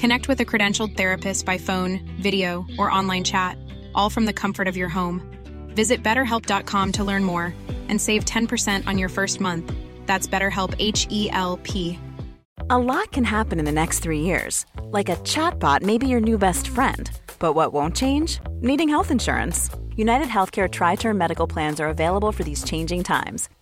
Connect with a credentialed therapist by phone, video, or online chat, all from the comfort of your home. Visit betterhelp.com to learn more and save 10% on your first month. That's BetterHelp H E L P. A lot can happen in the next three years. Like a chatbot may be your new best friend. But what won't change? Needing health insurance. United Healthcare Tri Term Medical Plans are available for these changing times.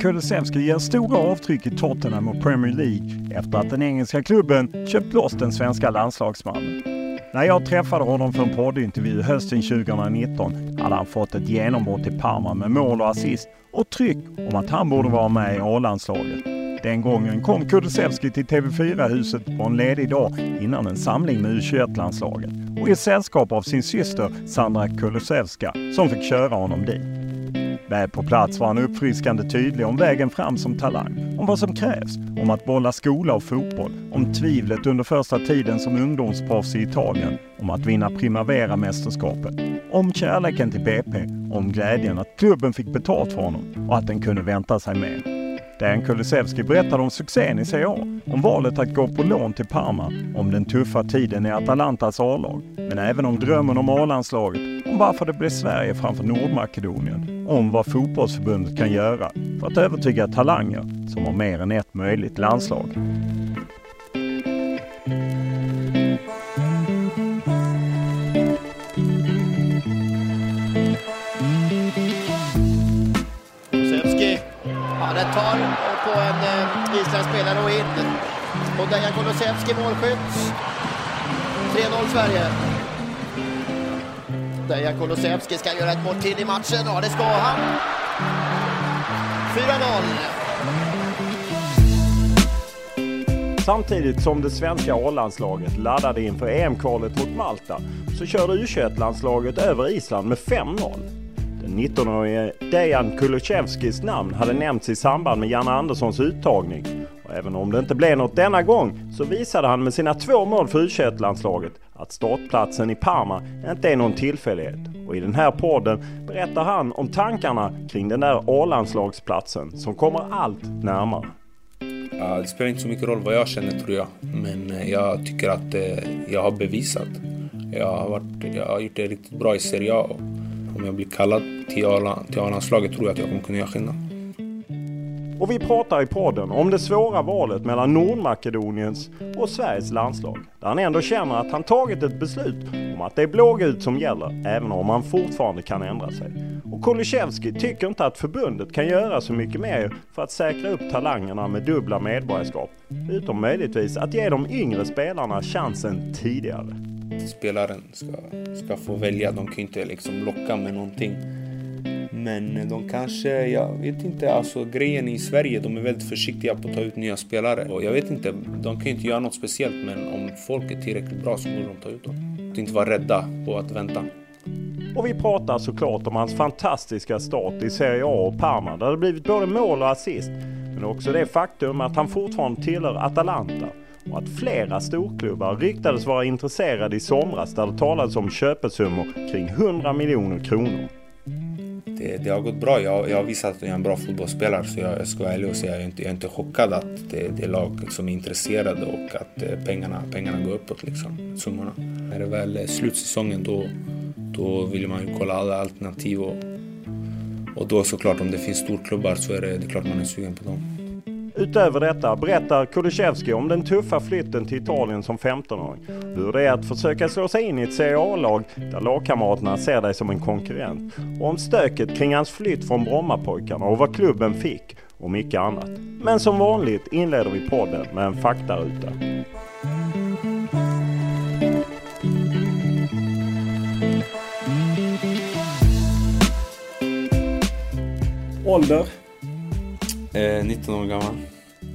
Kulusevski ger stora avtryck i Tottenham och Premier League efter att den engelska klubben köpt loss den svenska landslagsmannen. När jag träffade honom för en poddintervju hösten 2019 hade han fått ett genombrott i Parma med mål och assist och tryck om att han borde vara med i A-landslaget. Den gången kom Kulusevski till TV4-huset på en ledig dag innan en samling med U21-landslaget och i sällskap av sin syster Sandra Kulusevska som fick köra honom dit. Väl på plats var han uppfriskande tydlig om vägen fram som talang, om vad som krävs, om att bolla skola och fotboll, om tvivlet under första tiden som ungdomsproffs i Italien, om att vinna Primavera-mästerskapet, om kärleken till BP, om glädjen att klubben fick betalt för honom och att den kunde vänta sig mer. Dejan Kulusevski berättade om succén i Serie A, om valet att gå på lån till Parma, om den tuffa tiden i Atalantas A-lag, men även om drömmen om A-landslaget, om varför det blev Sverige framför Nordmakedonien, om vad fotbollsförbundet kan göra för att övertyga talanger som har mer än ett möjligt landslag. Kulusevski. Ja, tar på en eh, isländsk spelare och in. Och Dejan Kulusevski målskytt. 3-0 Sverige. Dejan Kulusevski ska göra ett mål till i matchen. Ja, det ska han. 4-0. Samtidigt som det svenska A-landslaget laddade inför EM-kvalet mot Malta så körde U21-landslaget över Island med 5-0. Den 19-årige Dejan Kulusevskis namn hade nämnts i samband med Janne Anderssons uttagning. Och även om det inte blev något denna gång så visade han med sina två mål för U21-landslaget att startplatsen i Parma inte är någon tillfällighet. Och i den här podden berättar han om tankarna kring den där A-landslagsplatsen som kommer allt närmare. Det spelar inte så mycket roll vad jag känner tror jag. Men eh, jag tycker att eh, jag har bevisat. Jag har, varit, jag har gjort det riktigt bra i Serie A. Om jag blir kallad till A-landslaget tror jag att jag kommer kunna göra skillnad. Och vi pratar i podden om det svåra valet mellan Nordmakedoniens och Sveriges landslag. Där han ändå känner att han tagit ett beslut om att det är blågult som gäller, även om han fortfarande kan ändra sig. Och Kulusevski tycker inte att förbundet kan göra så mycket mer för att säkra upp talangerna med dubbla medborgarskap. Utom möjligtvis att ge de yngre spelarna chansen tidigare. Spelaren ska, ska få välja, de kan ju inte liksom locka med någonting. Men de kanske, jag vet inte, alltså grejen i Sverige, de är väldigt försiktiga på att ta ut nya spelare. Och jag vet inte, de kan ju inte göra något speciellt men om folk är tillräckligt bra så borde de ta ut dem. Att inte vara rädda på att vänta. Och vi pratar såklart om hans fantastiska start i Serie A och Parma där det blivit både mål och assist. Men också det faktum att han fortfarande tillhör Atalanta och att flera storklubbar ryktades vara intresserade i somras där det talades om köpesummor kring 100 miljoner kronor. det, det har gått bra. Jag, jag har visat att jag är en bra fotbollsspelare så jag, jag ska vara ärlig och säga jag är inte, jag är inte chockad att det, det är lag som är intresserade och att eh, pengarna, pengarna går uppåt liksom, summorna. När det väl är slutsäsongen då, då vill man ju kolla alla alternativ och, och då såklart om det finns storklubbar så är det, det är klart man är sugen på dem. Utöver detta berättar Kulusevski om den tuffa flytten till Italien som 15-åring. Hur det är att försöka slå sig in i ett Serie A-lag där lagkamraterna ser dig som en konkurrent. Och om stöket kring hans flytt från Brommapojkarna och vad klubben fick och mycket annat. Men som vanligt inleder vi podden med en faktaruta. Ålder? Eh, 19 år gammal.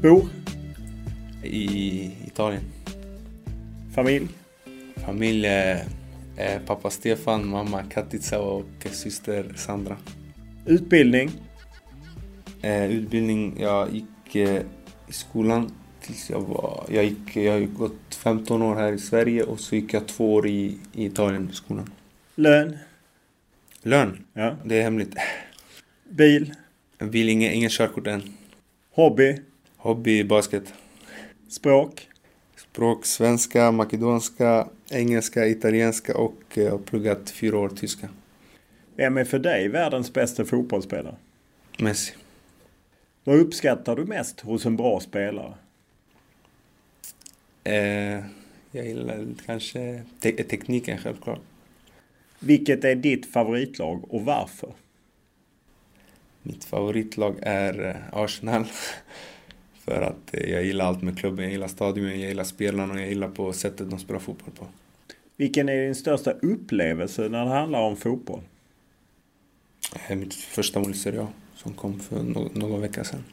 Bor? I Italien. Familj? Familj eh, eh, pappa Stefan, mamma Katica och syster Sandra. Utbildning? Eh, utbildning, jag gick eh, i skolan tills jag var... Jag, gick, jag har gått 15 år här i Sverige och så gick jag två år i, i Italien i skolan. Lön? Lön? Ja. Det är hemligt. Bil? En bil, ingen körkort än. Hobby? Hobby, basket. Språk? Språk, svenska, makedonska, engelska, italienska och jag har pluggat fyra år tyska. Vem är för dig världens bästa fotbollsspelare? Messi. Vad uppskattar du mest hos en bra spelare? Eh, jag gillar kanske te tekniken självklart. Vilket är ditt favoritlag och varför? Mitt favoritlag är eh, Arsenal. För att eh, jag gillar allt med klubben. Jag gillar stadion, jag gillar spelarna och jag gillar på sättet de spelar fotboll på. Vilken är din största upplevelse när det handlar om fotboll? Mitt första mål i Serie A som kom för någon vecka sedan.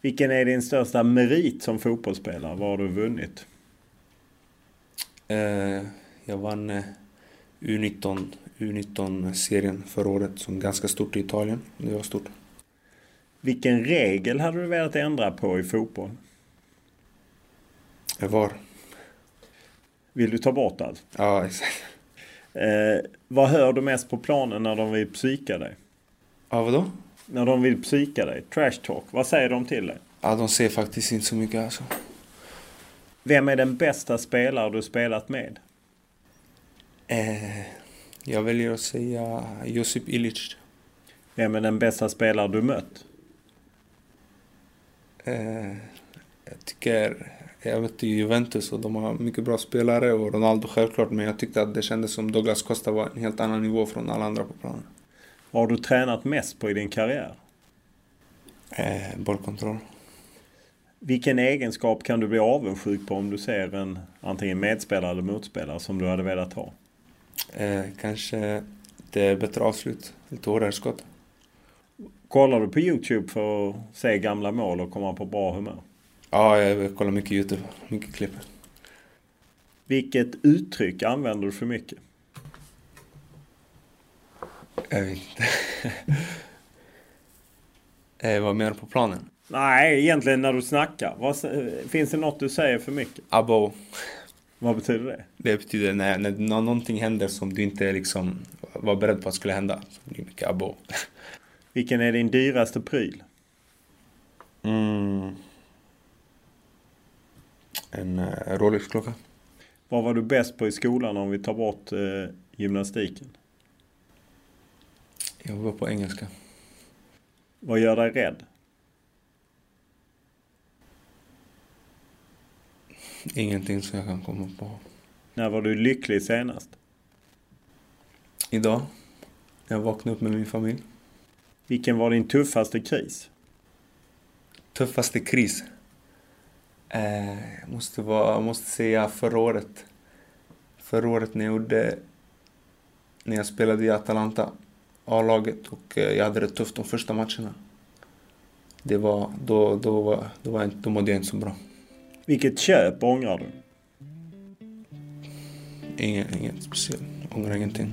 Vilken är din största merit som fotbollsspelare? Vad har du vunnit? Eh, jag vann eh, U19, U19-serien förra året som ganska stort i Italien. Det var stort. Vilken regel hade du velat ändra på i fotboll? Var. Vill du ta bort allt? Ja, exakt. Eh, vad hör du mest på planen när de vill psyka dig? Ja, vadå? När de vill psyka dig? Trash talk. Vad säger de till dig? Ja, de säger faktiskt inte så mycket alltså. Vem är den bästa spelare du spelat med? Eh, jag väljer att säga Josip Ilic. Vem är den bästa spelare du mött? Eh, jag tycker... Jag mötte Juventus och de har mycket bra spelare och Ronaldo självklart men jag tyckte att det kändes som Douglas Costa var en helt annan nivå från alla andra på planen. Vad har du tränat mest på i din karriär? Eh, bollkontroll. Vilken egenskap kan du bli avundsjuk på om du ser en antingen medspelare eller motspelare som du hade velat ha? Eh, kanske det bättre avslut. Lite hårdare skott. Kollar du på Youtube för att se gamla mål och komma på bra humör? Ja, jag kollar mycket Youtube. Mycket klipp. Vilket uttryck använder du för mycket? Jag vet inte. eh, vad menar du på planen? Nej, egentligen när du snackar. Vad, finns det något du säger för mycket? Abo. Vad betyder det? Det betyder när, när någonting händer som du inte liksom var beredd på att skulle hända. Så blir det mycket abo. Vilken är din dyraste pryl? Mm. En uh, Rolex-klocka. Vad var du bäst på i skolan om vi tar bort uh, gymnastiken? Jag var på engelska. Vad gör dig rädd? Ingenting som jag kan komma på. När var du lycklig senast? Idag. Jag vaknade upp med min familj. Vilken var din tuffaste kris? Tuffaste kris? Eh, måste vara, måste säga förra året. Förra året när jag gjorde... När jag spelade i Atalanta. A-laget och eh, jag hade det tufft de första matcherna. Det var, då, då, var, då, var jag, då mådde jag inte så bra. Vilket köp ångrar du? Ingen, inget speciellt. Ångrar ingenting.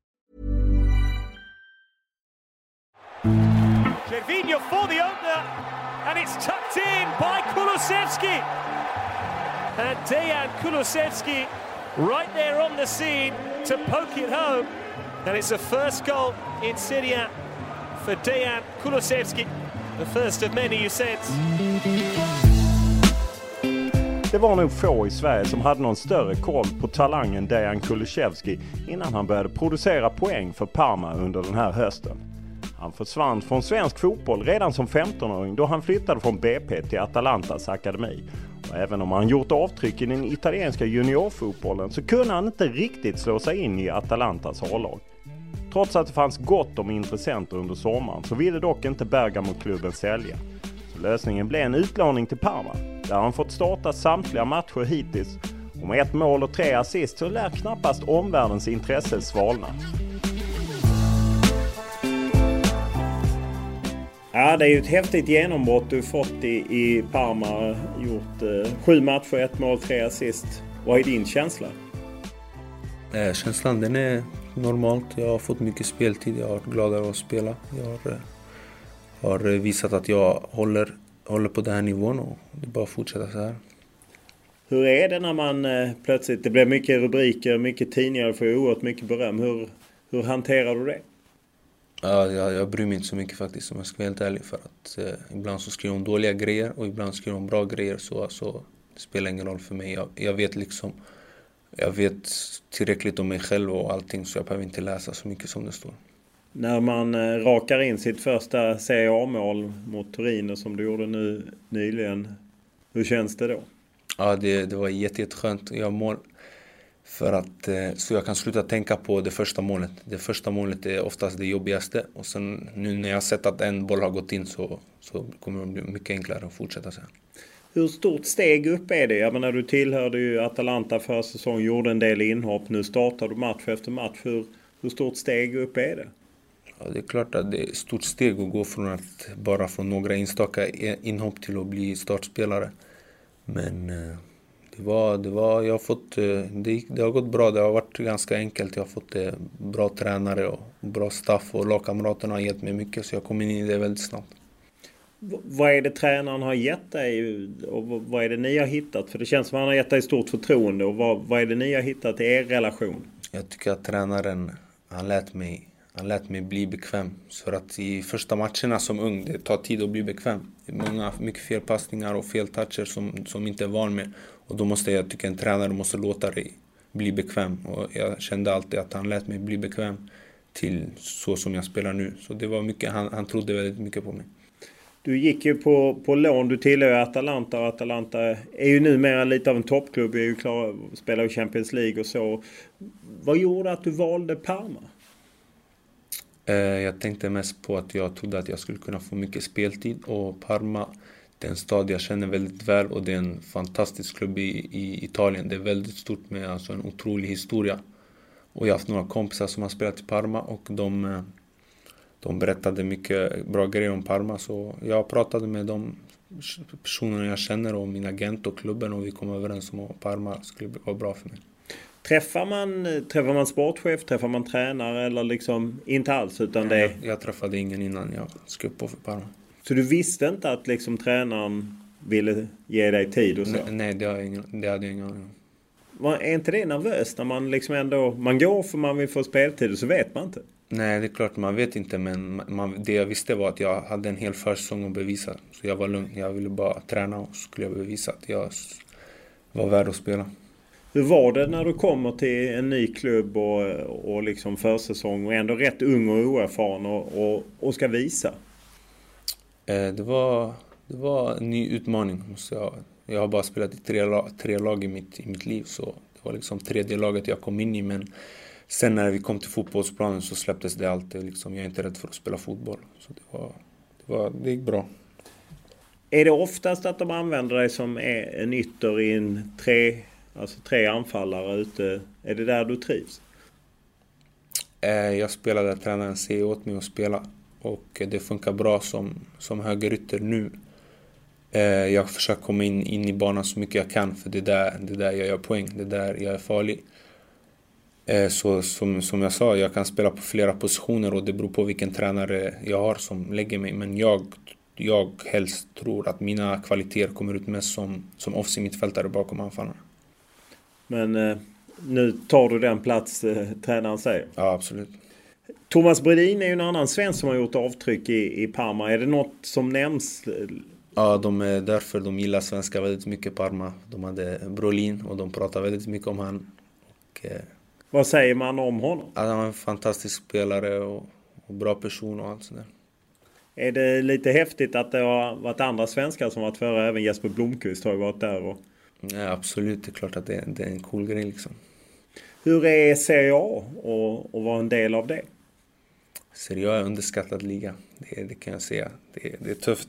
Gervinho for the opener, and it's tucked in by Kulusevski. And Dejan Kulusevski right there on the scene to poke it home. And it's a first goal in Serie A for Dejan Kulusevski. The first of many, you said. Det var nog få i Sverige som hade någon större koll på talangen Dejan Kulusevski innan han började producera poäng för Parma under den här hösten. Han försvann från svensk fotboll redan som 15-åring då han flyttade från BP till Atalantas akademi. Och även om han gjort avtryck i den italienska juniorfotbollen så kunde han inte riktigt slå sig in i Atalantas A-lag. Trots att det fanns gott om intressenter under sommaren så ville dock inte Bergamo-klubben sälja. Så lösningen blev en utlåning till Parma, där han fått starta samtliga matcher hittills. Och med ett mål och tre assist så lär knappast omvärldens intresse svalna. Ja, det är ju ett häftigt genombrott du fått i, i Parma. Gjort eh, sju matcher, ett mål, tre assist. Vad är din känsla? Eh, känslan den är normalt. Jag har fått mycket speltid. Jag har varit glad över att spela. Jag har, eh, har visat att jag håller, håller på den här nivån och det är bara att fortsätta så här. Hur är det när man eh, plötsligt, det blir mycket rubriker, mycket tidningar, får oerhört mycket beröm. Hur, hur hanterar du det? Ja, jag, jag bryr mig inte så mycket faktiskt om jag ska vara helt ärlig. För att eh, ibland så skriver de dåliga grejer och ibland skriver de bra grejer. Så, så det spelar ingen roll för mig. Jag, jag vet liksom jag vet tillräckligt om mig själv och allting så jag behöver inte läsa så mycket som det står. När man eh, rakar in sitt första Serie A-mål mot Torino som du gjorde nu nyligen. Hur känns det då? Ja, det, det var jätte, jätteskönt att göra mål. För att, eh, så jag kan sluta tänka på det första målet. Det första målet är oftast det jobbigaste. Och sen nu när jag sett att en boll har gått in så, så kommer det bli mycket enklare att fortsätta här. Hur stort steg upp är det? Jag menar du tillhörde ju Atalanta förra säsongen, gjorde en del inhopp. Nu startar du match efter match. Hur, hur stort steg upp är det? Ja, det är klart att det är ett stort steg att gå från att bara få några enstaka inhopp till att bli startspelare. Men eh, det var, det var, jag har fått, eh, det, det har gått bra. Det har varit ganska enkelt. Jag har fått eh, bra tränare och bra staff och lagkamraterna har gett mig mycket så jag kom in i det väldigt snabbt. Vad är det tränaren har gett dig och vad är det ni har hittat? För det känns som att han har gett dig stort förtroende och vad, vad är det ni har hittat i er relation? Jag tycker att tränaren, han lät mig, han lät mig bli bekväm. För att i första matcherna som ung, det tar tid att bli bekväm. Många, mycket felpassningar och feltoucher som, som inte är van med. Och då måste jag tycka en tränare måste låta dig bli bekväm. Och jag kände alltid att han lät mig bli bekväm till så som jag spelar nu. Så det var mycket, han, han trodde väldigt mycket på mig. Du gick ju på, på lån. Du tillhör Atalanta och Atalanta är ju numera lite av en toppklubb. Är ju klar, spelar i Champions League och så. Vad gjorde att du valde Parma? Eh, jag tänkte mest på att jag trodde att jag skulle kunna få mycket speltid och Parma det är en stad jag känner väldigt väl och det är en fantastisk klubb i, i Italien. Det är väldigt stort med alltså en otrolig historia. Och jag har haft några kompisar som har spelat i Parma och de, eh, de berättade mycket bra grejer om Parma. Så jag pratade med de personerna jag känner och min agent och klubben och vi kom överens om att Parma skulle vara bra för mig. Träffar man, träffar man sportchef, träffar man tränare eller liksom inte alls utan det... Jag, jag träffade ingen innan jag skrev på för Parma. Så du visste inte att liksom tränaren ville ge dig tid och så? Nej, nej det, har jag ingen, det hade jag ingen aning om. Är inte det nervöst när man liksom ändå... Man går för man vill få speltid och så vet man inte? Nej, det är klart man vet inte men man, det jag visste var att jag hade en hel försäsong att bevisa. Så jag var lugn. Jag ville bara träna och så skulle jag bevisa att jag var värd att spela. Hur var det när du kommer till en ny klubb och, och liksom försäsong och ändå rätt ung och oerfaren och, och, och ska visa? Eh, det var, det var en ny utmaning. Måste jag, jag har bara spelat i tre, tre lag i mitt, i mitt liv så det var liksom tredje laget jag kom in i men sen när vi kom till fotbollsplanen så släpptes det alltid. Liksom, jag är inte rädd för att spela fotboll. Så det, var, det, var, det gick bra. Är det oftast att de använder dig som en ytter i en tre, alltså tre anfallare ute? Är det där du trivs? Eh, jag spelade, tränaren säger åt mig att spela och det funkar bra som, som högerytter nu. Eh, jag försöker komma in, in i banan så mycket jag kan för det är där, det är där jag gör poäng, det är där jag är farlig. Eh, så som, som jag sa, jag kan spela på flera positioner och det beror på vilken tränare jag har som lägger mig. Men jag, jag helst tror att mina kvaliteter kommer ut mest som, som offensiv mittfältare bakom anfallarna. Men eh, nu tar du den plats eh, tränaren säger? Ja, absolut. Thomas Bredin är ju en annan svensk som har gjort avtryck i, i Parma. Är det något som nämns? Ja, de är därför de gillar svenskar väldigt mycket, Parma. De hade Brolin och de pratar väldigt mycket om han. Och, eh, Vad säger man om honom? Att han är en fantastisk spelare och, och bra person och allt sådär. Är det lite häftigt att det har varit andra svenskar som varit före? Även Jesper Blomqvist har ju varit där. Och... Ja, absolut, det är klart att det, det är en cool grej liksom. Hur är Serie A och, vara en del av det? Serie A är underskattad liga, det, det kan jag säga. Det, det är tufft.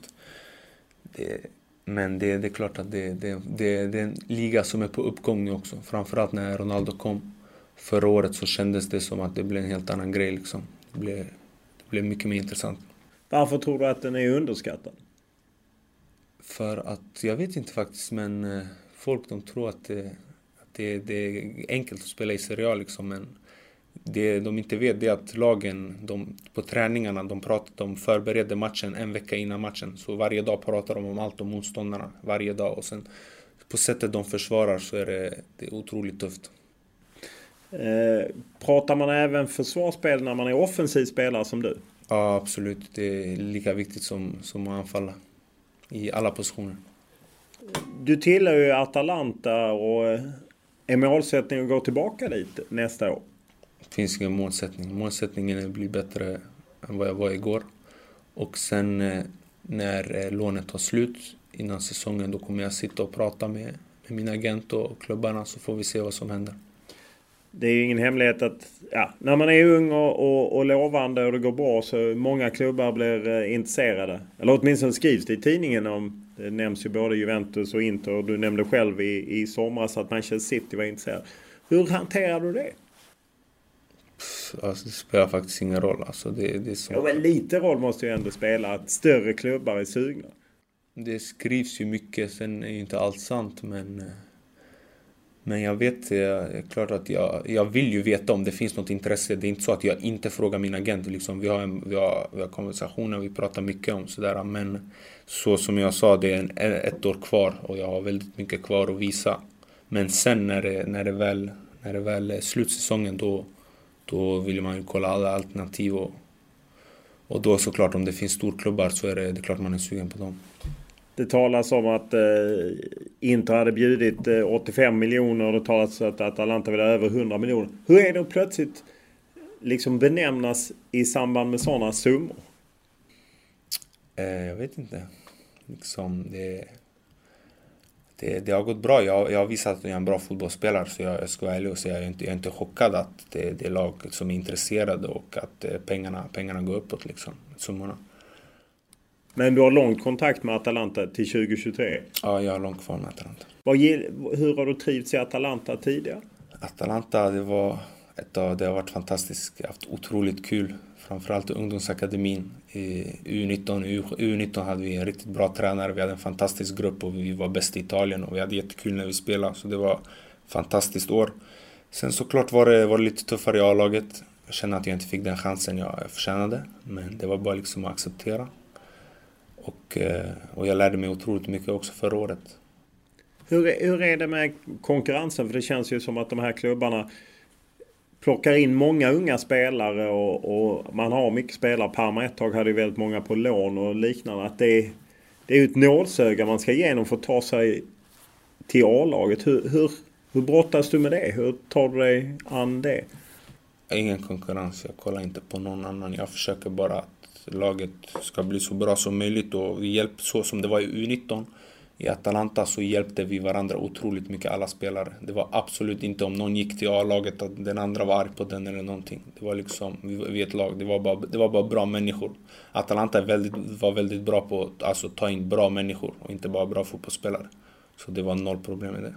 Det, men det, det, är klart att det, det, det, det är en liga som är på uppgång nu också. Framförallt när Ronaldo kom förra året så kändes det som att det blev en helt annan grej. Liksom. Det, blev, det blev mycket mer intressant. Varför tror du att den är underskattad? För att, jag vet inte faktiskt, men eh, folk de tror att det, det, är enkelt att spela i Serie A liksom. Men det de inte vet är att lagen de, på träningarna de, pratar, de förbereder matchen en vecka innan matchen. Så varje dag pratar de om allt om motståndarna. Varje dag. Och sen på sättet de försvarar så är det, det är otroligt tufft. Eh, pratar man även försvarsspel när man är offensiv spelare som du? Ja, absolut. Det är lika viktigt som, som att anfalla. I alla positioner. Du tillhör ju Atalanta och eh, är målsättningen att gå tillbaka dit nästa år? Det finns ingen målsättning. Målsättningen är att bli bättre än vad jag var igår. Och sen eh, när eh, lånet tar slut innan säsongen då kommer jag sitta och prata med, med min agent och klubbarna så får vi se vad som händer. Det är ingen hemlighet att ja, när man är ung och, och, och lovande och det går bra så många klubbar blir eh, intresserade. Eller åtminstone skrivs det i tidningen om det nämns ju både Juventus och Inter och du nämnde själv i, i somras att Manchester City var intresserad. Hur hanterar du det? Alltså, det spelar faktiskt ingen roll. Alltså, det, det är så... ja, men lite roll måste ju ändå spela att större klubbar är sugna. Det skrivs ju mycket, sen är ju inte allt sant men... Men jag vet, det är klart att jag, jag vill ju veta om det finns något intresse. Det är inte så att jag inte frågar min agent. Liksom, vi, har en, vi, har, vi har konversationer, vi pratar mycket om sådär. Men så som jag sa, det är en, ett år kvar och jag har väldigt mycket kvar att visa. Men sen när det, när det, väl, när det väl är slutsäsongen då, då vill man ju kolla alla alternativ. Och, och då såklart om det finns storklubbar så är det, det är klart man är sugen på dem. Det talas om att eh, Inter hade bjudit eh, 85 miljoner och det talas om att Atalanta vill ha över 100 miljoner. Hur är det att plötsligt liksom benämnas i samband med sådana summor? Eh, jag vet inte. Liksom det, det, det har gått bra. Jag, jag har visat att jag är en bra fotbollsspelare så jag, jag ska vara ärlig och säga jag är inte, jag är inte chockad att det, det är lag som är intresserade och att eh, pengarna, pengarna går uppåt liksom, summorna. Men du har lång kontakt med Atalanta till 2023? Ja, jag har långt kvar med Atalanta. hur har du trivts i Atalanta tidigare? Atalanta, det var ett av, det har varit fantastiskt. Jag har haft otroligt kul. Framförallt ungdomsakademin. I U19, U19 hade vi en riktigt bra tränare. Vi hade en fantastisk grupp och vi var bäst i Italien och vi hade jättekul när vi spelade. Så det var ett fantastiskt år. Sen såklart var det, var det lite tuffare i A-laget. Jag kände att jag inte fick den chansen jag förtjänade. Men det var bara liksom att acceptera. Och, eh, och jag lärde mig otroligt mycket också förra året. Hur, hur är det med konkurrensen? För det känns ju som att de här klubbarna plockar in många unga spelare och, och man har mycket spelare. Parma ett tag hade ju väldigt många på lån och liknande. Att det, det är ju ett nålsöga man ska igenom för att ta sig till A-laget. Hur, hur, hur brottas du med det? Hur tar du dig an det? Ingen konkurrens. Jag kollar inte på någon annan. Jag försöker bara laget ska bli så bra som möjligt och vi hjälps så som det var i U19 i Atalanta så hjälpte vi varandra otroligt mycket, alla spelare. Det var absolut inte om någon gick till A-laget att den andra var arg på den eller någonting. Det var liksom, vi var ett lag, det var bara, det var bara bra människor. Atalanta väldigt, var väldigt bra på att alltså, ta in bra människor och inte bara bra fotbollsspelare. Så det var noll problem med det.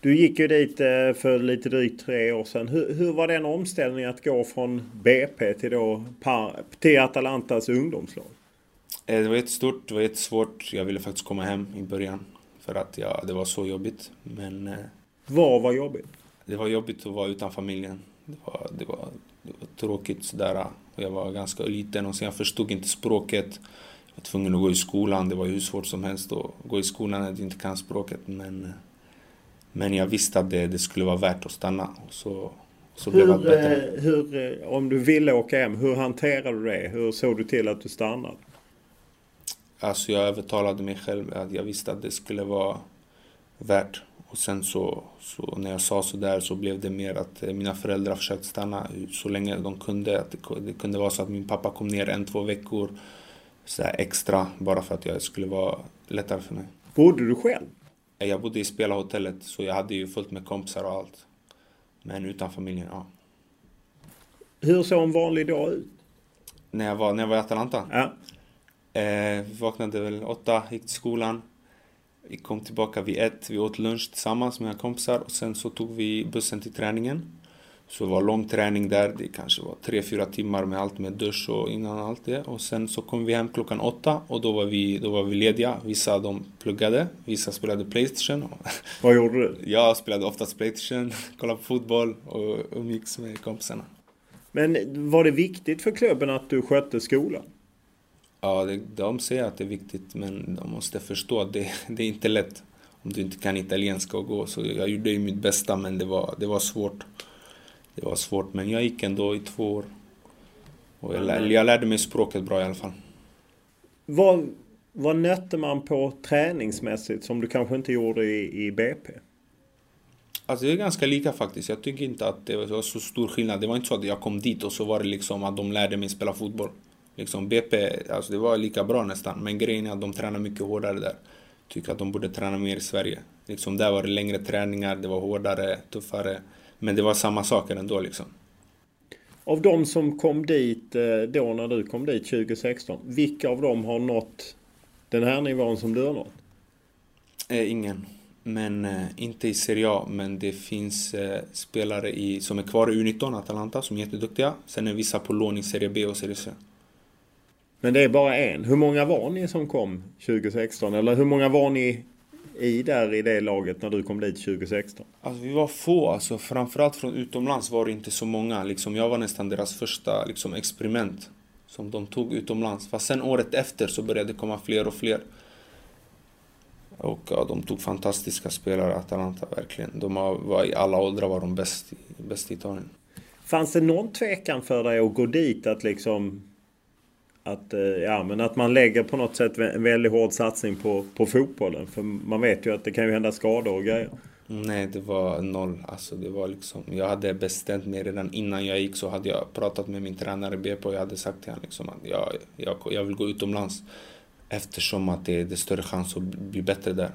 Du gick ju dit eh, för lite drygt tre år sedan. Hur, hur var den omställningen att gå från BP till, då, till Atalantas ungdomslag? Eh, det var jättestort, det var jättesvårt. Jag ville faktiskt komma hem i början. För att ja, det var så jobbigt. Men... Eh, Vad var jobbigt? Det var jobbigt att vara utan familjen. Det var, det var, det var tråkigt sådär. Och jag var ganska liten och sen jag förstod inte språket. Jag var tvungen att gå i skolan. Det var hur svårt som helst att gå i skolan när du inte kan språket. Men, men jag visste att det, det skulle vara värt att stanna. Och så, så hur, blev det bättre. Hur, om du ville åka hem, hur hanterade du det? Hur såg du till att du stannade? Alltså jag övertalade mig själv att jag visste att det skulle vara värt. Och sen så, så när jag sa sådär så blev det mer att eh, mina föräldrar försökte stanna så länge de kunde. Att det, det kunde vara så att min pappa kom ner en, två veckor så extra bara för att jag skulle vara lättare för mig. Bodde du själv? Jag bodde i spelarhotellet så jag hade ju fullt med kompisar och allt. Men utan familjen, ja. Hur såg en vanlig dag ut? När jag var, när jag var i Atalanta? Ja. Eh, vi vaknade väl åtta, gick till skolan. Vi kom tillbaka vid ett, vi åt lunch tillsammans med mina kompisar och sen så tog vi bussen till träningen. Så det var lång träning där, det kanske var tre fyra timmar med allt med dusch och innan allt det. Och sen så kom vi hem klockan åtta och då var vi, då var vi lediga. Vissa de pluggade, vissa spelade Playstation. Vad gjorde du? Jag spelade oftast Playstation, kollade på fotboll och umgicks med kompisarna. Men var det viktigt för klubben att du skötte skolan? Ja, det, de säger att det är viktigt men de måste förstå att det, det är inte lätt om du inte kan italienska och gå. Så jag gjorde ju mitt bästa men det var, det var svårt. Det var svårt men jag gick ändå i två år. Och jag, lär, jag lärde mig språket bra i alla fall. Vad, vad nötte man på träningsmässigt som du kanske inte gjorde i, i BP? Alltså det är ganska lika faktiskt. Jag tycker inte att det var så stor skillnad. Det var inte så att jag kom dit och så var det liksom att de lärde mig spela fotboll. Liksom BP, alltså det var lika bra nästan. Men grejen är att de tränar mycket hårdare där. Tycker att de borde träna mer i Sverige. Liksom där var det längre träningar, det var hårdare, tuffare. Men det var samma saker ändå liksom. Av de som kom dit eh, då när du kom dit 2016. Vilka av dem har nått den här nivån som du har nått? Eh, ingen. Men eh, inte i Serie A. Men det finns eh, spelare i, som är kvar i U19, Atalanta, som är jätteduktiga. Sen är vissa på lån i Serie B och Serie C. Men det är bara en. Hur många var ni som kom 2016? Eller hur många var ni i där i det laget när du kom dit 2016? Alltså vi var få. Alltså, framförallt från utomlands var det inte så många. Liksom, jag var nästan deras första liksom, experiment som de tog utomlands. Fast sen året efter så började det komma fler och fler. Och ja, de tog fantastiska spelare, Atalanta verkligen. De var, i alla åldrar var de bäst, bäst i Italien. Fanns det någon tvekan för dig att gå dit? Att liksom att, eh, ja, men att man lägger på något sätt en väldigt hård satsning på, på fotbollen. För man vet ju att det kan ju hända skador och grejer. Mm, nej, det var noll. Alltså, det var liksom, jag hade bestämt mig redan innan jag gick så hade jag pratat med min tränare BP och jag hade sagt till honom liksom att jag, jag, jag vill gå utomlands eftersom att det, det är större chans att bli bättre där.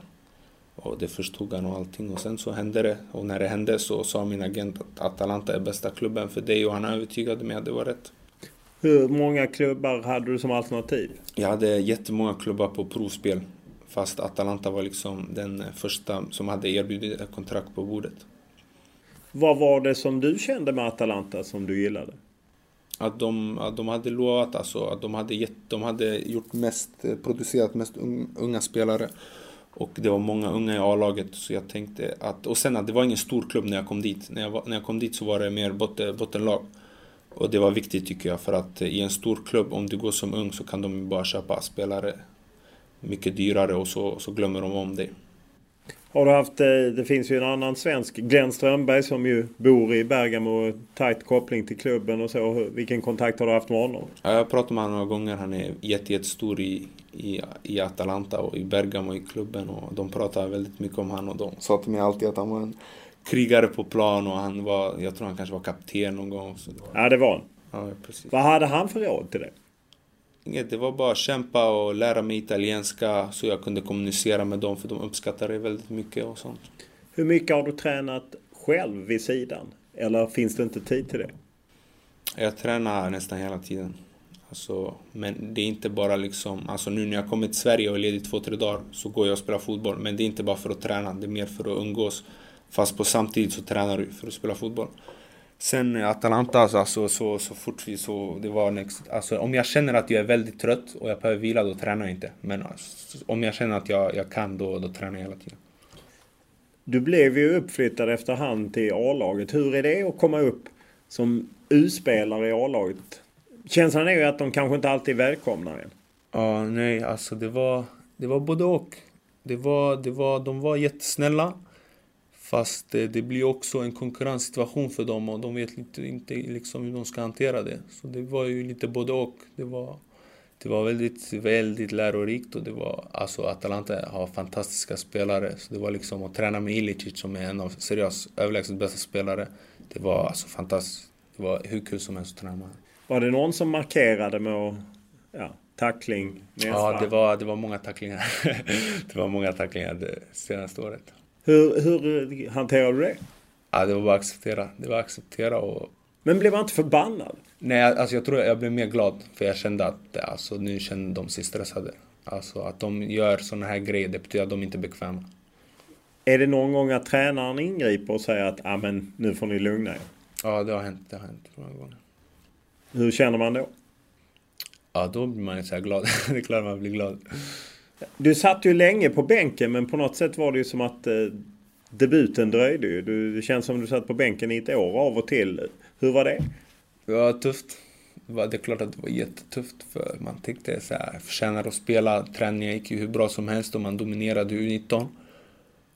Och det förstod han och allting. Och sen så hände det. Och när det hände så sa min agent att Atalanta är bästa klubben för dig och han övertygade mig att det var rätt. Hur många klubbar hade du som alternativ? Jag hade jättemånga klubbar på provspel. Fast Atalanta var liksom den första som hade erbjudit ett kontrakt på bordet. Vad var det som du kände med Atalanta som du gillade? Att de, att de hade lovat, alltså, att de hade, gett, de hade gjort mest, producerat mest unga spelare. Och det var många unga i A-laget så jag tänkte att... Och sen att det var ingen stor klubb när jag kom dit. När jag, var, när jag kom dit så var det mer botten, bottenlag. Och det var viktigt tycker jag för att i en stor klubb, om du går som ung så kan de bara köpa spelare mycket dyrare och så, så glömmer de om dig. Har du haft, eh, det finns ju en annan svensk, Glenn Strömberg som ju bor i Bergamo och tajt koppling till klubben och så. Vilken kontakt har du haft med honom? Ja, jag har pratat med honom några gånger. Han är jättestor i, i, i Atalanta och i Bergamo i klubben och de pratar väldigt mycket om honom och de sa till mig alltid att han var en krigare på plan och han var, jag tror han kanske var kapten någon gång. Så Ja, det var han. Ja, precis. Vad hade han för råd till dig? Inget, det var bara kämpa och lära mig italienska så jag kunde kommunicera med dem för de uppskattade det väldigt mycket och sånt. Hur mycket har du tränat själv vid sidan? Eller finns det inte tid till det? Jag tränar nästan hela tiden. Alltså, men det är inte bara liksom, alltså nu när jag kommit till Sverige och är ledig två, tre dagar så går jag och spelar fotboll. Men det är inte bara för att träna, det är mer för att umgås. Fast på samtidigt så tränar du för att spela fotboll. Sen Atalanta, alltså, så, så fort vi så, det var next, alltså, om jag känner att jag är väldigt trött och jag behöver vila, då tränar jag inte. Men alltså, om jag känner att jag, jag kan, då, då tränar jag hela tiden. Du blev ju uppflyttad efterhand till A-laget. Hur är det att komma upp som U-spelare i A-laget? Känslan är ju att de kanske inte alltid välkomnar en. Ja, nej, alltså det var, det var både och. Det var, det var, de var jättesnälla. Fast det, det blir också en konkurrenssituation för dem och de vet inte, inte liksom hur de ska hantera det. Så det var ju lite både och. Det var, det var väldigt, väldigt lärorikt och det var, alltså Atalanta har fantastiska spelare. Så det var liksom att träna med Ilicic som är en av seriöst överlägset bästa spelare. Det var alltså fantastiskt. Det var hur kul som helst att träna med Var det någon som markerade med att, ja, tackling? Ja, det var, det var många tacklingar. det var många tacklingar det senaste året. Hur, hur hanterade du det? Ja, det var bara att acceptera. Det var att acceptera och... Men blev man inte förbannad? Nej, alltså jag tror jag blev mer glad. För jag kände att alltså, nu kände de sig stressade. Alltså att de gör såna här grejer, det betyder att de inte är bekväma. Är det någon gång att tränaren ingriper och säger att ah, men, nu får ni lugna er? Ja, det har hänt. Det har hänt många gånger. Hur känner man då? Ja, då blir man ju så här glad. det är klart man blir glad. Du satt ju länge på bänken men på något sätt var det ju som att eh, debuten dröjde ju. Du, det känns som du satt på bänken i ett år av och till. Hur var det? Det var tufft. Det är klart att det var jättetufft för man tyckte så här, förtjänar att spela. Träningen gick ju hur bra som helst och man dominerade U19.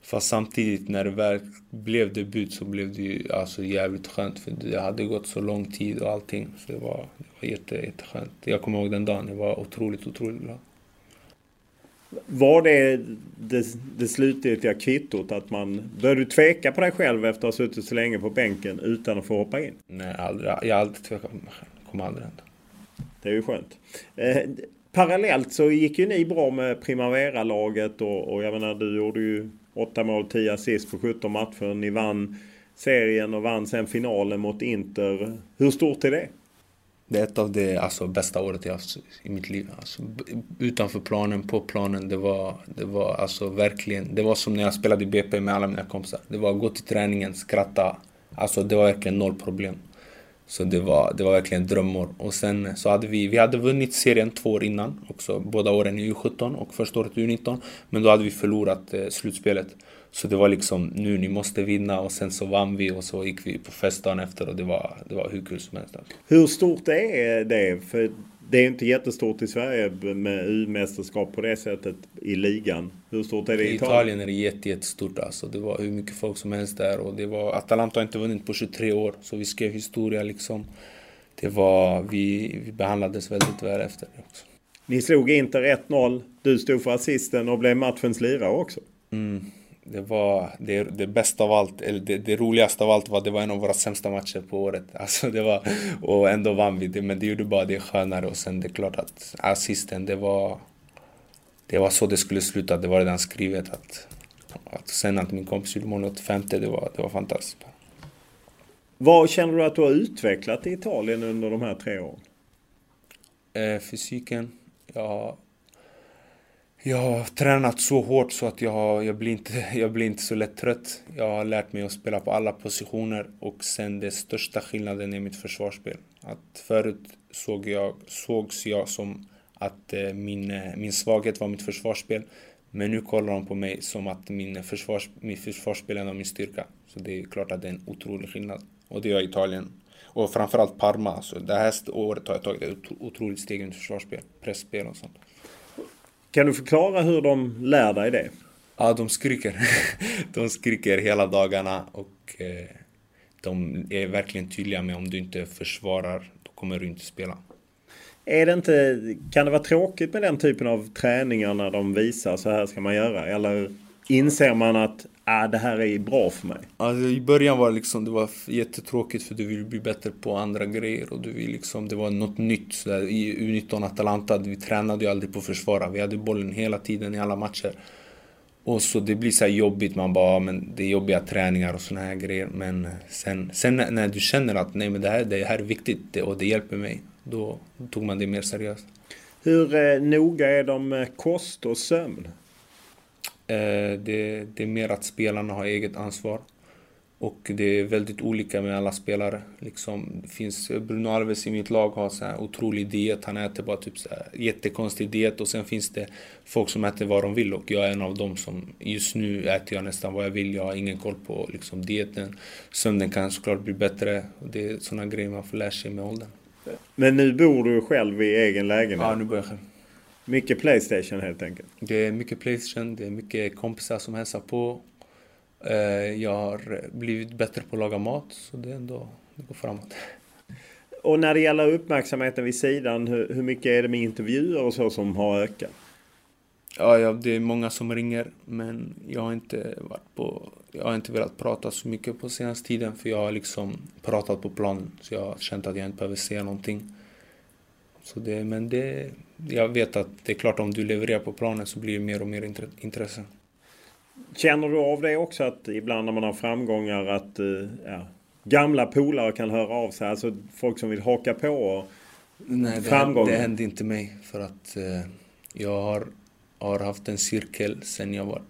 Fast samtidigt när det väl blev debut så blev det ju alltså jävligt skönt för det hade gått så lång tid och allting. Så det var, det var jätte, jätteskönt. Jag kommer ihåg den dagen, jag var otroligt, otroligt glad. Var det det, det slutgiltiga kvittot att man... Började du tveka på dig själv efter att ha suttit så länge på bänken utan att få hoppa in? Nej, aldrig, jag har alltid tvekat på mig själv. Kommer aldrig hända. Det är ju skönt. Eh, parallellt så gick ju ni bra med Primavera-laget och, och jag menar du gjorde ju 8 mål, 10 assist på 17 matcher. Ni vann serien och vann sen finalen mot Inter. Hur stort är det? Det är ett av de alltså, bästa året jag haft i mitt liv. Alltså, utanför planen, på planen. Det var, det var alltså verkligen... Det var som när jag spelade i BP med alla mina kompisar. Det var att gå till träningen, skratta. Alltså det var verkligen noll problem. Så det var, det var verkligen drömmar. Och sen så hade vi, vi hade vunnit serien två år innan också. Båda åren i U17 och första året i U19. Men då hade vi förlorat eh, slutspelet. Så det var liksom nu, ni måste vinna och sen så vann vi och så gick vi på fest dagen efter och det var, det var hur kul som helst. Hur stort är det? För det är inte jättestort i Sverige med U-mästerskap på det sättet i ligan. Hur stort är det i Italien? I Italien är det jätte, jättestort alltså. Det var hur mycket folk som helst där och det var Atalanta har inte vunnit på 23 år så vi skrev historia liksom. Det var, vi, vi behandlades väldigt väl efter det också. Ni slog Inter 1-0. Du stod för assisten och blev matchens lirare också. Mm det var det, det bästa av allt, eller det, det, roligaste av allt var det var en av våra sämsta matcher på året. Alltså det var, och ändå vann vi det, men det gjorde bara det skönare. Och sen det är klart att assisten, det var, det var så det skulle sluta. Det var redan skrivet att Att sen att min kompis gjorde mål 85, det var, det var fantastiskt. Vad känner du att du har utvecklat i Italien under de här tre åren? Eh, fysiken. Jag, jag har tränat så hårt så att jag, jag, blir inte, jag blir inte så lätt trött. Jag har lärt mig att spela på alla positioner och sen den största skillnaden är mitt försvarsspel. Att förut såg jag, sågs jag som att eh, min, eh, min svaghet var mitt försvarsspel. Men nu kollar de på mig som att min försvars, min försvarsspel är min styrka. Så det är klart att det är en otrolig skillnad. Och det gör Italien. Och framförallt Parma. Så Det här året har jag tagit ett otroligt steg i mitt försvarsspel. Pressspel och sånt. Kan du förklara hur de lär dig det? Ja, de skriker. de skriker hela dagarna och eh, de är verkligen tydliga med om du inte försvarar, då kommer du inte spela. Är det inte, kan det vara tråkigt med den typen av träningar när de visar så här ska man göra? Eller inser man att ah, det här är bra för mig? Alltså, I början var det liksom, det var jättetråkigt för du vill bli bättre på andra grejer och du vill liksom, det var något nytt. Så där, I U19 Atalanta, vi tränade ju aldrig på att försvara. Vi hade bollen hela tiden i alla matcher. Och så det blir så jobbigt, man bara, men det är jobbiga träningar och såna här grejer. Men sen, sen när du känner att nej men det här, det här är viktigt och det hjälper mig, då tog man det mer seriöst. Hur eh, noga är de med kost och sömn? Eh, det, det, är mer att spelarna har eget ansvar. Och det är väldigt olika med alla spelare. Liksom, det finns Bruno Alves i mitt lag har så här otrolig diet. Han äter bara typ så här jättekonstig diet. Och sen finns det folk som äter vad de vill. Och jag är en av dem som just nu äter jag nästan vad jag vill. Jag har ingen koll på liksom, dieten. Sömnen kan såklart bli bättre. Det är sådana grejer man får lära sig med åldern. Men nu bor du själv i egen lägenhet? Ja, nu bor jag själv. Mycket Playstation helt enkelt? Det är mycket Playstation, det är mycket kompisar som hälsar på. Eh, jag har blivit bättre på att laga mat, så det, ändå, det går framåt. Och när det gäller uppmärksamheten vid sidan, hur, hur mycket är det med intervjuer och så som har ökat? Ja, ja, det är många som ringer, men jag har inte varit på... Jag har inte velat prata så mycket på senaste tiden, för jag har liksom pratat på planen. Så jag har känt att jag inte behöver säga någonting. Så det, men det, jag vet att det är klart om du levererar på planen så blir det mer och mer intresse. Känner du av det också att ibland när man har framgångar att eh, ja, gamla polare kan höra av sig? Alltså folk som vill haka på och Nej, framgångar? det händer inte mig för att eh, jag har, har haft en cirkel sen jag var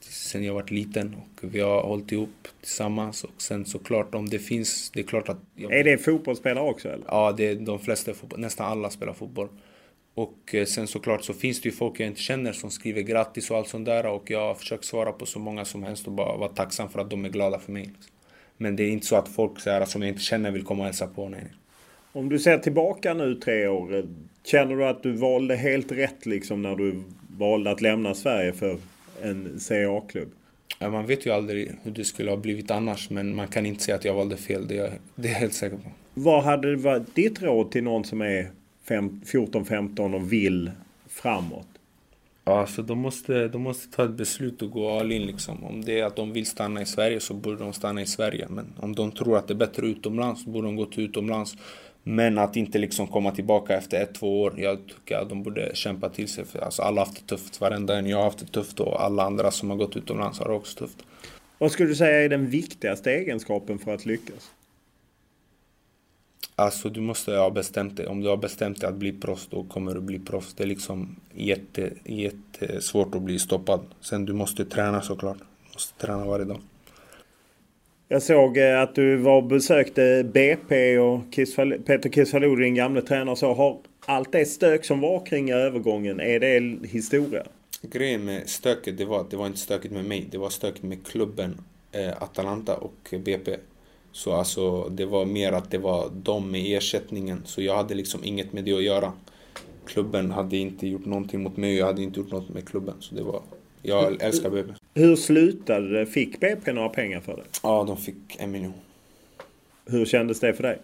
sen jag var liten och vi har hållit ihop tillsammans och sen såklart om det finns, det är klart att... Jag... Är det fotbollsspelare också eller? Ja, det är de flesta, nästan alla spelar fotboll. Och eh, sen såklart så finns det ju folk jag inte känner som skriver grattis och allt sånt där och jag har försökt svara på så många som helst och bara vara tacksam för att de är glada för mig. Men det är inte så att folk så här, som jag inte känner vill komma och hälsa på. Nej. Om du ser tillbaka nu tre år, eh, känner du att du valde helt rätt liksom när du valde att lämna Sverige för en Serie A-klubb? Ja, man vet ju aldrig hur det skulle ha blivit annars, men man kan inte säga att jag valde fel. Det är, det är jag helt säker på. Vad hade varit ditt råd till någon som är 14-15 och vill framåt? Ja, så de måste, de måste ta ett beslut och gå all in liksom. Om det är att de vill stanna i Sverige så borde de stanna i Sverige. Men om de tror att det är bättre utomlands så borde de gå till utomlands. Men att inte liksom komma tillbaka efter ett, två år. Jag tycker att de borde kämpa till sig. För alltså alla har haft det tufft. Varenda en jag har haft det tufft och alla andra som har gått utomlands har också tufft. Vad skulle du säga är den viktigaste egenskapen för att lyckas? Alltså du måste ha bestämt dig. Om du har bestämt dig att bli proffs då kommer du bli proffs. Det är liksom jätte, jättesvårt att bli stoppad. Sen du måste träna såklart. Du måste träna varje dag. Jag såg eh, att du var och besökte BP och Kisfal Peter Kisfalou, din gamla tränare. Så har allt det stök som var kring övergången, är det historia? Grejen med stöket, det var det var inte stökigt med mig. Det var stökigt med klubben eh, Atalanta och BP. Så alltså, det var mer att det var de med ersättningen. Så jag hade liksom inget med det att göra. Klubben hade inte gjort någonting mot mig och jag hade inte gjort något med klubben. Så det var... Jag älskar BP. Hur slutade det? Fick BP några pengar för det? Ja, de fick en miljon. Hur kändes det för dig?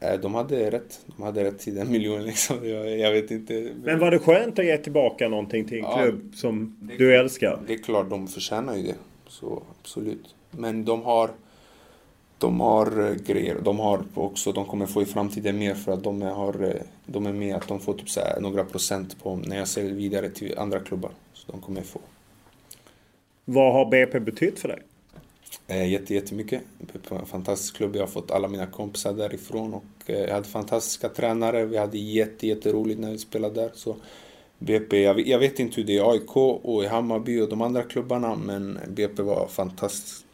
Eh, de hade rätt. De hade rätt till den miljonen liksom. Jag, jag, vet inte. Men var det skönt att ge tillbaka någonting till en ja, klubb som du älskar? Det är klart, de förtjänar ju det. Så absolut. Men de har de har eh, grejer. De har också, de kommer få i framtiden mer för att de, har, eh, de är med att de får typ så några procent på när jag säljer vidare till andra klubbar. Så de kommer få. Vad har BP betytt för dig? Eh, jätte, jättemycket. BP är en fantastisk klubb. Jag har fått alla mina kompisar därifrån och jag hade fantastiska tränare. Vi hade jätte, jätteroligt när vi spelade där. Så BP, jag, jag vet inte hur det är i AIK och i Hammarby och de andra klubbarna men BP var fantastiskt.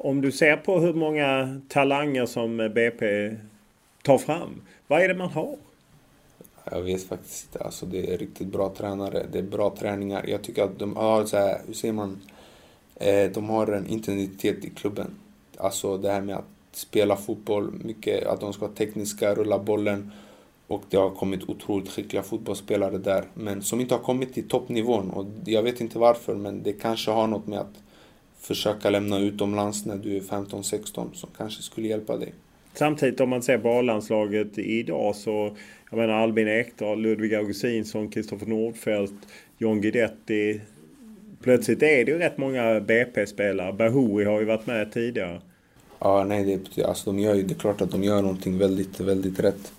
Om du ser på hur många talanger som BP tar fram. Vad är det man har? Jag vet faktiskt inte. Alltså det är riktigt bra tränare. Det är bra träningar. Jag tycker att de har så här, hur säger man? Eh, de har en intensitet i klubben. Alltså det här med att spela fotboll, mycket att de ska vara tekniska, rulla bollen. Och det har kommit otroligt skickliga fotbollsspelare där. Men som inte har kommit till toppnivån. Och jag vet inte varför, men det kanske har något med att försöka lämna utomlands när du är 15-16 som kanske skulle hjälpa dig. Samtidigt om man ser på A-landslaget idag så jag menar Albin Ekdal, Ludvig Augustinsson, Kristoffer Nordfeldt, John Guidetti. Plötsligt är det ju rätt många BP-spelare. Bahoui har ju varit med tidigare. Ja, nej, det, alltså de gör ju, det är klart att de gör någonting väldigt, väldigt rätt.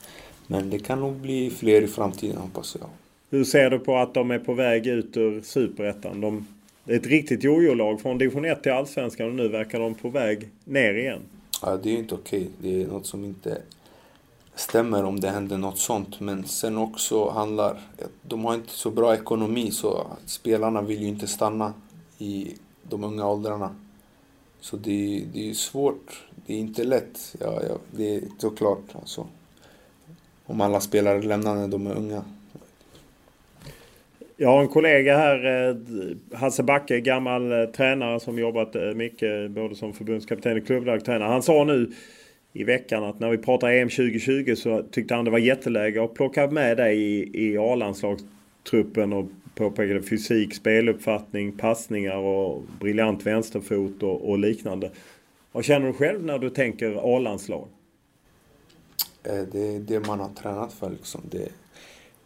Men det kan nog bli fler i framtiden hoppas jag. Hur ser du på att de är på väg ut ur Superettan? De, det är ett riktigt jojo-lag från division 1 till Allsvenskan och nu verkar de på väg ner igen. Ja, det är ju inte okej. Det är något som inte stämmer om det händer något sånt. Men sen också handlar... De har inte så bra ekonomi så spelarna vill ju inte stanna i de unga åldrarna. Så det, det är svårt. Det är inte lätt. Ja, ja, det är såklart alltså. Om alla spelare lämnar när de är unga. Jag har en kollega här, eh, Hasse Backe, gammal eh, tränare som jobbat eh, mycket både som förbundskapten och klubblagstränare. Han sa nu i veckan att när vi pratar EM 2020 så tyckte han det var jätteläge att plocka med dig i, i A-landslagstruppen och påpekade fysik, speluppfattning, passningar och briljant vänsterfot och, och liknande. Vad känner du själv när du tänker A-landslag? Det är det man har tränat för liksom. Det,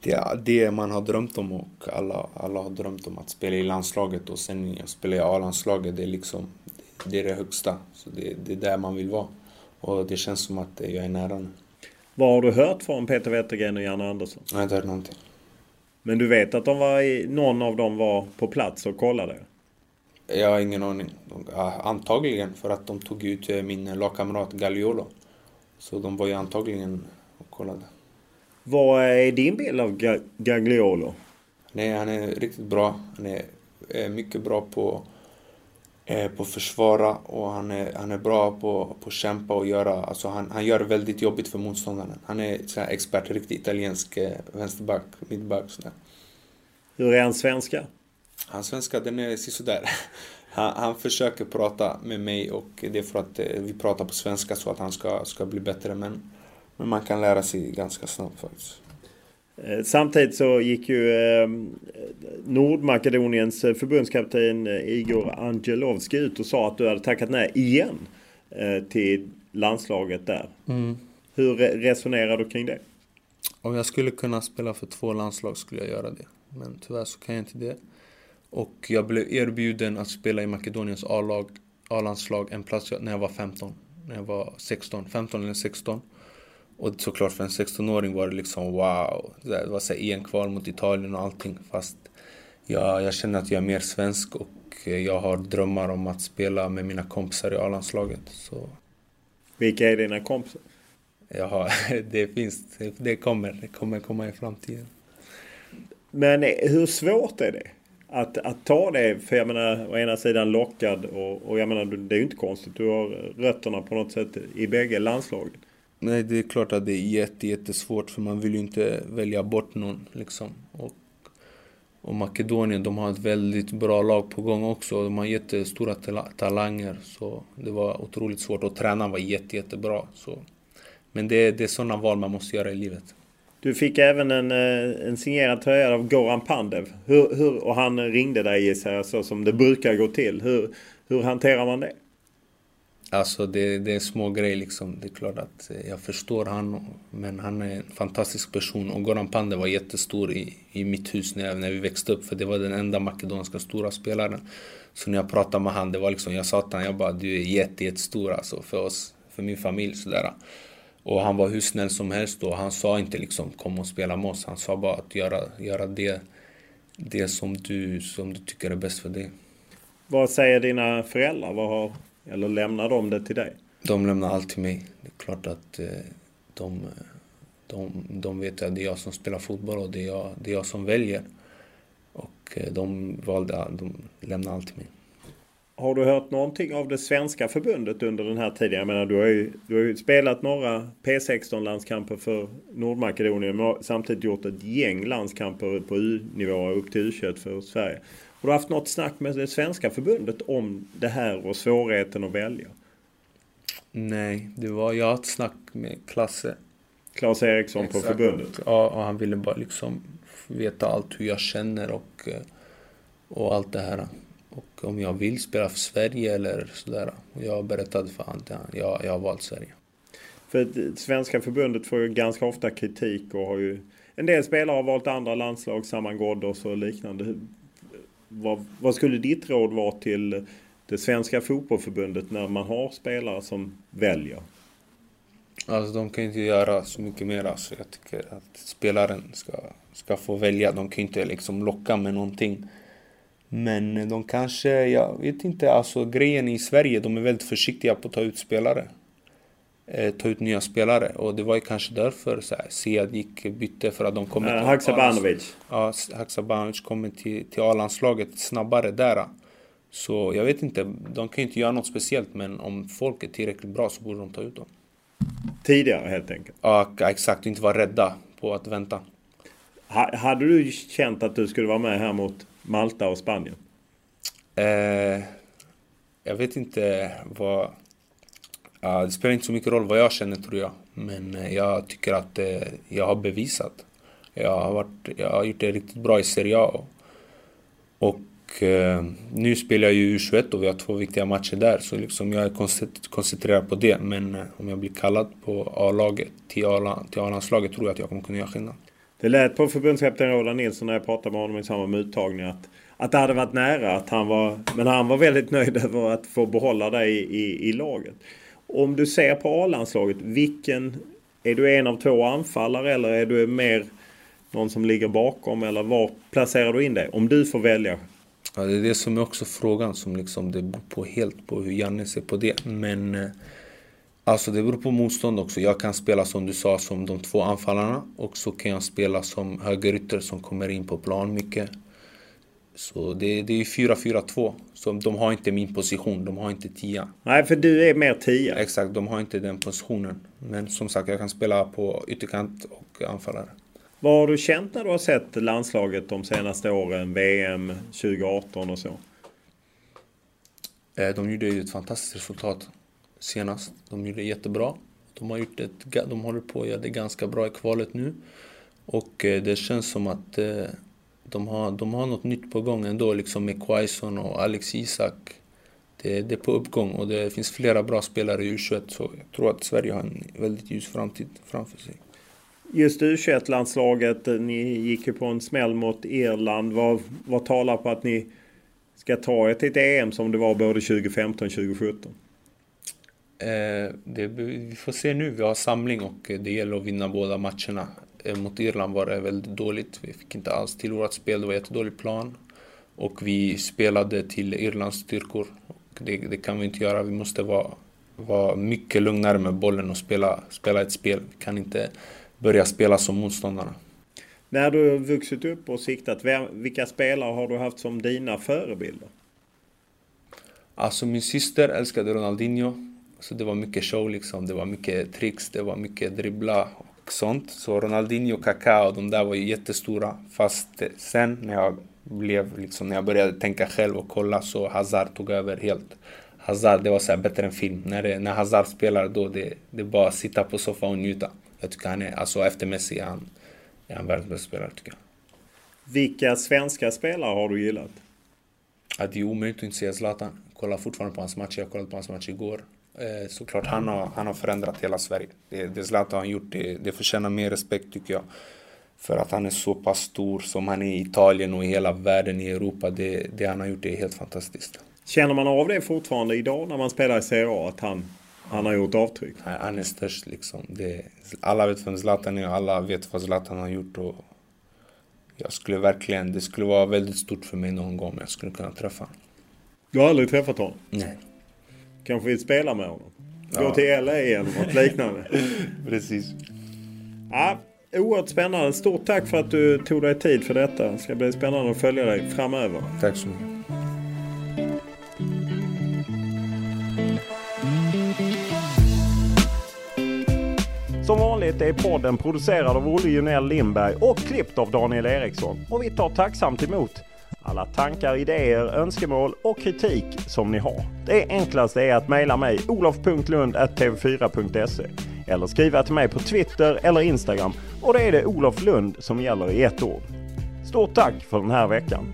det är det man har drömt om och alla, alla har drömt om att spela i landslaget och sen spela i A-landslaget. Det är liksom, det är det högsta. Så det, det är där man vill vara. Och det känns som att jag är nära nu. Vad har du hört från Peter Wettergren och Janne Andersson? Jag har inte hört någonting. Men du vet att de var i, någon av dem var på plats och kollade? Jag har ingen aning. Antagligen för att de tog ut min lagkamrat Gagliolo. Så de var ju antagligen och kollade. Vad är din bild av Gagliolo? Nej, han är riktigt bra. Han är mycket bra på, eh, på att försvara och han är, han är bra på, på att kämpa och göra... Alltså han, han gör väldigt jobbigt för motståndaren. Han är så här expert, riktigt italiensk eh, vänsterback, mittback sådär. Hur är hans svenska? Hans svenska, den är sådär. Han, han försöker prata med mig och det är för att eh, vi pratar på svenska så att han ska, ska bli bättre. Men men man kan lära sig ganska snabbt faktiskt. Eh, samtidigt så gick ju eh, Nordmakedoniens förbundskapten eh, Igor Angelovski ut och sa att du hade tackat nej igen till landslaget där. Mm. Hur resonerar du kring det? Om jag skulle kunna spela för två landslag skulle jag göra det. Men tyvärr så kan jag inte det. Och jag blev erbjuden att spela i Makedoniens A-landslag en plats när jag var 15. När jag var 16, 15 eller 16. Och såklart för en 16-åring var det liksom wow. Det var så EM-kval mot Italien och allting. Fast jag, jag känner att jag är mer svensk och jag har drömmar om att spela med mina kompisar i A-landslaget. Så... Vilka är dina kompisar? Ja, det finns. Det kommer. Det kommer komma i framtiden. Men hur svårt är det? Att, att ta det, för jag menar å ena sidan lockad och, och jag menar det är ju inte konstigt. Du har rötterna på något sätt i bägge landslagen. Nej, det är klart att det är jätte, jättesvårt för man vill ju inte välja bort någon. Liksom. Och, och Makedonien, de har ett väldigt bra lag på gång också. De har jättestora talanger. Så det var otroligt svårt. Och tränaren var jätte, jättebra. Så. Men det, det är sådana val man måste göra i livet. Du fick även en, eh, en signerad tröja av Goran Pandev. Hur, hur, och han ringde dig gissar jag, så som det brukar gå till. Hur, hur hanterar man det? Alltså det, det är små grejer liksom. Det är klart att eh, jag förstår han, men han är en fantastisk person. Och Goran Pande var jättestor i, i mitt hus när, när vi växte upp, för det var den enda makedonska stora spelaren. Så när jag pratade med han, det var liksom, jag sa till honom, jag bara du är jätte, jättestor alltså för oss, för min familj sådär. Och han var hur snäll som helst och han sa inte liksom kom och spela med oss. Han sa bara att göra, göra det, det som, du, som du tycker är bäst för dig. Vad säger dina föräldrar? Vad har, eller lämnar de det till dig? De lämnar allt till mig. Det är klart att eh, de, de, de vet att det är jag som spelar fotboll och det är jag, det är jag som väljer. Och eh, de valde, de lämnar allt till mig. Har du hört någonting av det svenska förbundet under den här tiden? Jag menar, du har ju, du har ju spelat några P16-landskamper för Nordmakedonien men samtidigt gjort ett gäng landskamper på U-nivå upp till U21 för Sverige. Har du haft något snack med det svenska förbundet om det här och svårigheten att välja? Nej, det var jag ett snack med Klasse. Claes Eriksson Exakt. på förbundet? Ja, och han ville bara liksom veta allt hur jag känner och, eh, och allt det här. Och om jag vill spela för Sverige eller sådär. Och jag berättade för honom att jag, jag har valt Sverige. För svenska förbundet får ju ganska ofta kritik och har ju en del spelare har valt andra landslag, Saman Ghoddos och liknande. Vad, vad, skulle ditt råd vara till det svenska fotbollförbundet när man har spelare som väljer? Alltså de kan inte göra så mycket mer. Alltså, jag tycker att spelaren ska, ska få välja. De kan inte liksom locka med någonting. Men de kanske, jag vet inte, alltså grejen i Sverige, de är väldigt försiktiga på att ta ut spelare. Eh, ta ut nya spelare och det var ju kanske därför så här, Sead gick bytte för att de kommer uh, Haksabanovic. Ja, Haksabanovic kommer till, till A-landslaget snabbare där. Så jag vet inte, de kan ju inte göra något speciellt men om folk är tillräckligt bra så borde de ta ut dem. Tidigare helt enkelt? Ja, exakt. Inte vara rädda på att vänta. Ha, hade du känt att du skulle vara med här mot Malta och Spanien? Eh, jag vet inte vad... Det spelar inte så mycket roll vad jag känner tror jag. Men eh, jag tycker att eh, jag har bevisat. Jag har, varit, jag har gjort det riktigt bra i Serie A. Och, och nu spelar jag ju U21 och vi har två viktiga matcher där. Så liksom jag är koncentrerad på det. Men om jag blir kallad på A-laget till A-landslaget tror jag att jag kommer kunna göra skillnad. Det lät på förbundskapten Roland Nilsson när jag pratade med honom i samband med uttagningen att, att det hade varit nära. Att han var, men han var väldigt nöjd över att få behålla dig i, i, i laget. Om du ser på A-landslaget, vilken... Är du en av två anfallare eller är du mer någon som ligger bakom? Eller var placerar du in dig? Om du får välja. Ja, det är det som är också frågan. Som liksom, det beror på helt på hur Janne ser på det. Men eh, Alltså det beror på motstånd också. Jag kan spela som du sa som de två anfallarna och så kan jag spela som högerytter som kommer in på plan mycket. Så det, det är 4-4-2. Så de har inte min position, de har inte tia. Nej, för du är mer tia. Exakt, de har inte den positionen. Men som sagt, jag kan spela på ytterkant och anfallare. Vad har du känt när du har sett landslaget de senaste åren? VM 2018 och så? Eh, de gjorde ju ett fantastiskt resultat senast. De gjorde jättebra. De, har gjort ett, de håller på att göra det ganska bra i kvalet nu. Och eh, det känns som att eh, de har, de har något nytt på gång ändå, liksom med Quaison och Alex Isak. Det, det är på uppgång och det finns flera bra spelare i U21 så jag tror att Sverige har en väldigt ljus framtid framför sig. Just U21-landslaget, eh, ni gick ju på en smäll mot Irland. Vad, vad talar på att ni ska ta ett till EM som det var både 2015 och 2017? Eh, det, vi får se nu. Vi har samling och det gäller att vinna båda matcherna. Eh, mot Irland var det väldigt dåligt. Vi fick inte alls till vårt spel. Det var jättedålig plan. Och vi spelade till Irlands styrkor. Det, det, kan vi inte göra. Vi måste vara, vara mycket lugnare med bollen och spela, spela ett spel. Vi kan inte börja spela som motståndarna. När du har vuxit upp och siktat, vilka spelare har du haft som dina förebilder? Alltså min syster älskade Ronaldinho. Så det var mycket show liksom. Det var mycket tricks, det var mycket dribbla sånt. Så Ronaldinho, Kaká och de där var ju jättestora. Fast sen när jag blev liksom, när jag började tänka själv och kolla så Hazard tog över helt. Hazard, det var så här bättre än film. När, det, när Hazard spelar då, det, det är bara att sitta på soffan och njuta. Jag tycker han är, alltså efter Messi är han, är han världens bästa spelare tycker jag. Vilka svenska spelare har du gillat? Ja, det är omöjligt att inte säga Zlatan. Jag kollar fortfarande på hans matcher. Jag kollade på hans match igår. Eh, såklart, han har, han har förändrat hela Sverige. Det, det Zlatan har gjort, det, det förtjänar mer respekt tycker jag. För att han är så pass stor som han är i Italien och i hela världen, i Europa. Det, det han har gjort är helt fantastiskt. Känner man av det fortfarande idag när man spelar i Serie A, att han, han har gjort avtryck? Han är störst liksom. Det, alla vet vem Zlatan är och alla vet vad Zlatan har gjort. Och jag skulle verkligen, det skulle vara väldigt stort för mig någon gång om jag skulle kunna träffa honom. Du har aldrig träffat honom? Nej. Kanske vill spela med honom? Gå Ja. till LA eller något liknande? Precis. Ja, oerhört spännande. Stort tack för att du tog dig tid för detta. Det ska bli spännande att följa dig framöver. Tack så mycket. Som vanligt är podden producerad av Olle Junell Lindberg och klippt av Daniel Eriksson. Och vi tar tacksamt emot alla tankar, idéer, önskemål och kritik som ni har. Det enklaste är att mejla mig olof.lund.tv4.se eller skriva till mig på Twitter eller Instagram och det är det Olof Lund som gäller i ett ord. Stort tack för den här veckan!